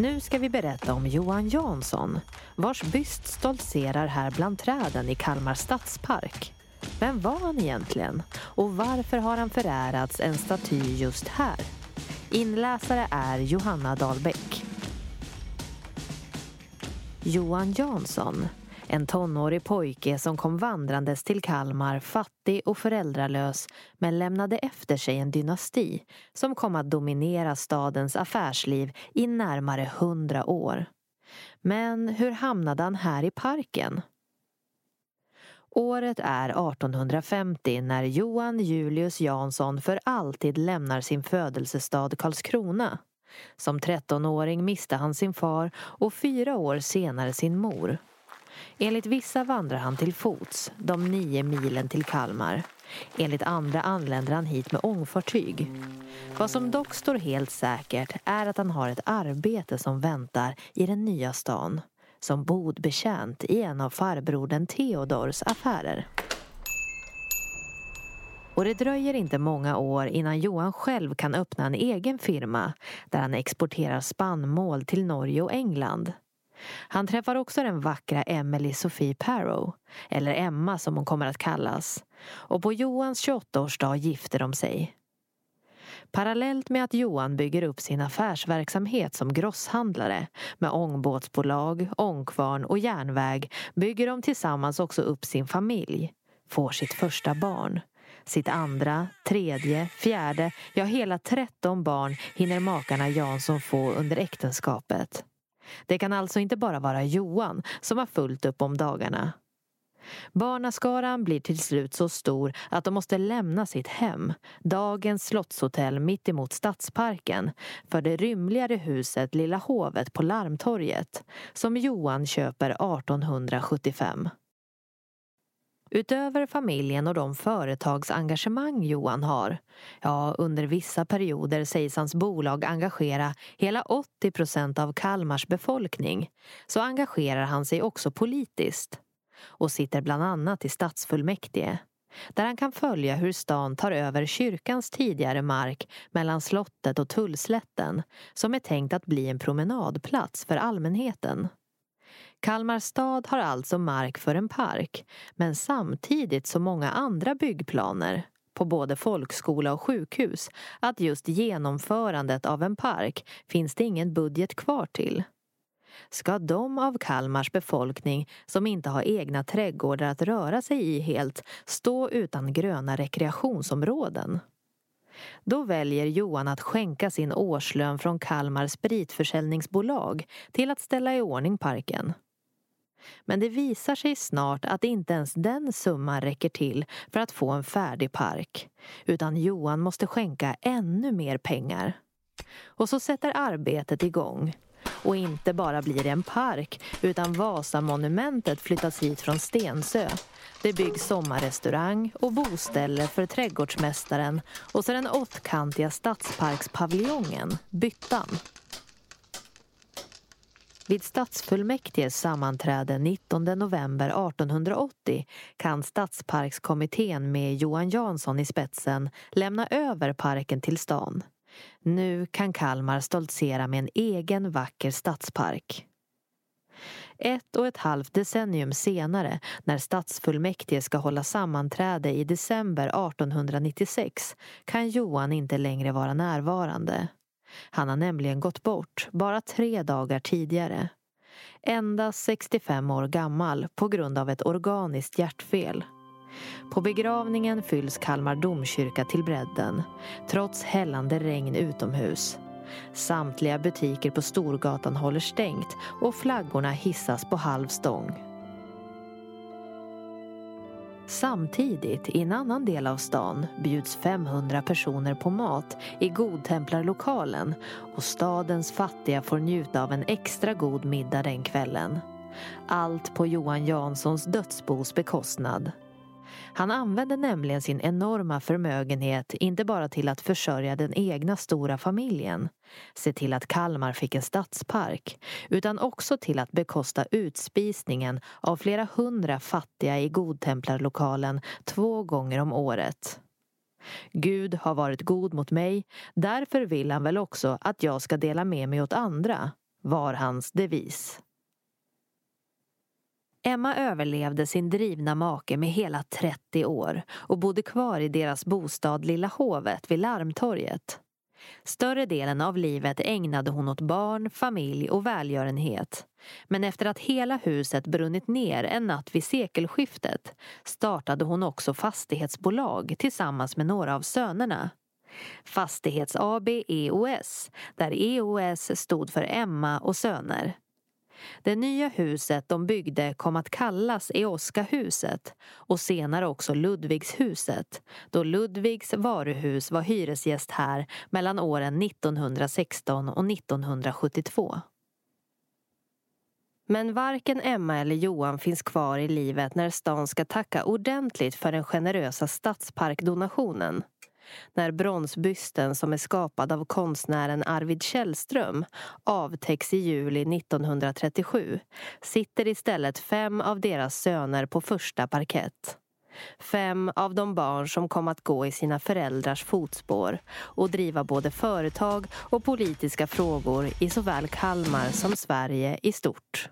Nu ska vi berätta om Johan Jansson, vars byst stoltserar här bland träden i Kalmar stadspark. Vem var han egentligen? Och varför har han förärats en staty just här? Inläsare är Johanna Dahlbäck. Johan Jansson en tonårig pojke som kom vandrandes till Kalmar fattig och föräldralös men lämnade efter sig en dynasti som kom att dominera stadens affärsliv i närmare hundra år. Men hur hamnade han här i parken? Året är 1850 när Johan Julius Jansson för alltid lämnar sin födelsestad Karlskrona. Som 13-åring miste han sin far och fyra år senare sin mor. Enligt vissa vandrar han till fots, de nio milen till Kalmar. Enligt andra anländer han hit med ångfartyg. Vad som dock står helt säkert är att han har ett arbete som väntar i den nya stan. Som bodbetjänt i en av farbrodern Theodors affärer. Och det dröjer inte många år innan Johan själv kan öppna en egen firma där han exporterar spannmål till Norge och England. Han träffar också den vackra Emily Sophie Parrow, eller Emma som hon kommer att kallas. Och på Johans 28-årsdag gifter de sig. Parallellt med att Johan bygger upp sin affärsverksamhet som grosshandlare med ångbåtsbolag, ångkvarn och järnväg bygger de tillsammans också upp sin familj, får sitt första barn. Sitt andra, tredje, fjärde, ja hela tretton barn hinner makarna Jansson få under äktenskapet. Det kan alltså inte bara vara Johan som har fullt upp om dagarna. Barnaskaran blir till slut så stor att de måste lämna sitt hem, dagens slottshotell mittemot Stadsparken, för det rymligare huset Lilla Hovet på Larmtorget, som Johan köper 1875. Utöver familjen och de företagsengagemang Johan har, ja under vissa perioder sägs hans bolag engagera hela 80 procent av Kalmars befolkning, så engagerar han sig också politiskt och sitter bland annat i stadsfullmäktige där han kan följa hur stan tar över kyrkans tidigare mark mellan slottet och Tullslätten som är tänkt att bli en promenadplats för allmänheten. Kalmar stad har alltså mark för en park men samtidigt så många andra byggplaner på både folkskola och sjukhus att just genomförandet av en park finns det ingen budget kvar till. Ska de av Kalmars befolkning som inte har egna trädgårdar att röra sig i helt stå utan gröna rekreationsområden? Då väljer Johan att skänka sin årslön från Kalmar spritförsäljningsbolag till att ställa i ordning parken. Men det visar sig snart att inte ens den summan räcker till för att få en färdig park. Utan Johan måste skänka ännu mer pengar. Och så sätter arbetet igång. Och inte bara blir det en park utan Vasamonumentet flyttas hit från Stensö. Det byggs sommarrestaurang och boställe för trädgårdsmästaren och så den åttkantiga stadsparkspaviljongen, Byttan. Vid stadsfullmäktiges sammanträde 19 november 1880 kan Stadsparkskommittén med Johan Jansson i spetsen lämna över parken till stan. Nu kan Kalmar stoltsera med en egen vacker stadspark. Ett och ett halvt decennium senare, när stadsfullmäktige ska hålla sammanträde i december 1896, kan Johan inte längre vara närvarande. Han har nämligen gått bort bara tre dagar tidigare. Endast 65 år gammal på grund av ett organiskt hjärtfel. På begravningen fylls Kalmar domkyrka till bredden, trots hällande regn utomhus. Samtliga butiker på Storgatan håller stängt och flaggorna hissas på halv stång. Samtidigt, i en annan del av stan, bjuds 500 personer på mat i Godtemplarlokalen och stadens fattiga får njuta av en extra god middag den kvällen. Allt på Johan Janssons dödsbos bekostnad. Han använde nämligen sin enorma förmögenhet inte bara till att försörja den egna stora familjen, se till att Kalmar fick en stadspark, utan också till att bekosta utspisningen av flera hundra fattiga i Godtemplarlokalen två gånger om året. Gud har varit god mot mig, därför vill han väl också att jag ska dela med mig åt andra, var hans devis. Emma överlevde sin drivna make med hela 30 år och bodde kvar i deras bostad Lilla Hovet vid Larmtorget. Större delen av livet ägnade hon åt barn, familj och välgörenhet. Men efter att hela huset brunnit ner en natt vid sekelskiftet startade hon också fastighetsbolag tillsammans med några av sönerna. Fastighets AB EOS, där EOS stod för Emma och söner. Det nya huset de byggde kom att kallas Eoska-huset och senare också Ludvigshuset då Ludvigs varuhus var hyresgäst här mellan åren 1916 och 1972. Men varken Emma eller Johan finns kvar i livet när stan ska tacka ordentligt för den generösa stadsparkdonationen när bronsbysten som är skapad av konstnären Arvid Källström avtäcks i juli 1937 sitter istället fem av deras söner på första parkett. Fem av de barn som kom att gå i sina föräldrars fotspår och driva både företag och politiska frågor i såväl Kalmar som Sverige i stort.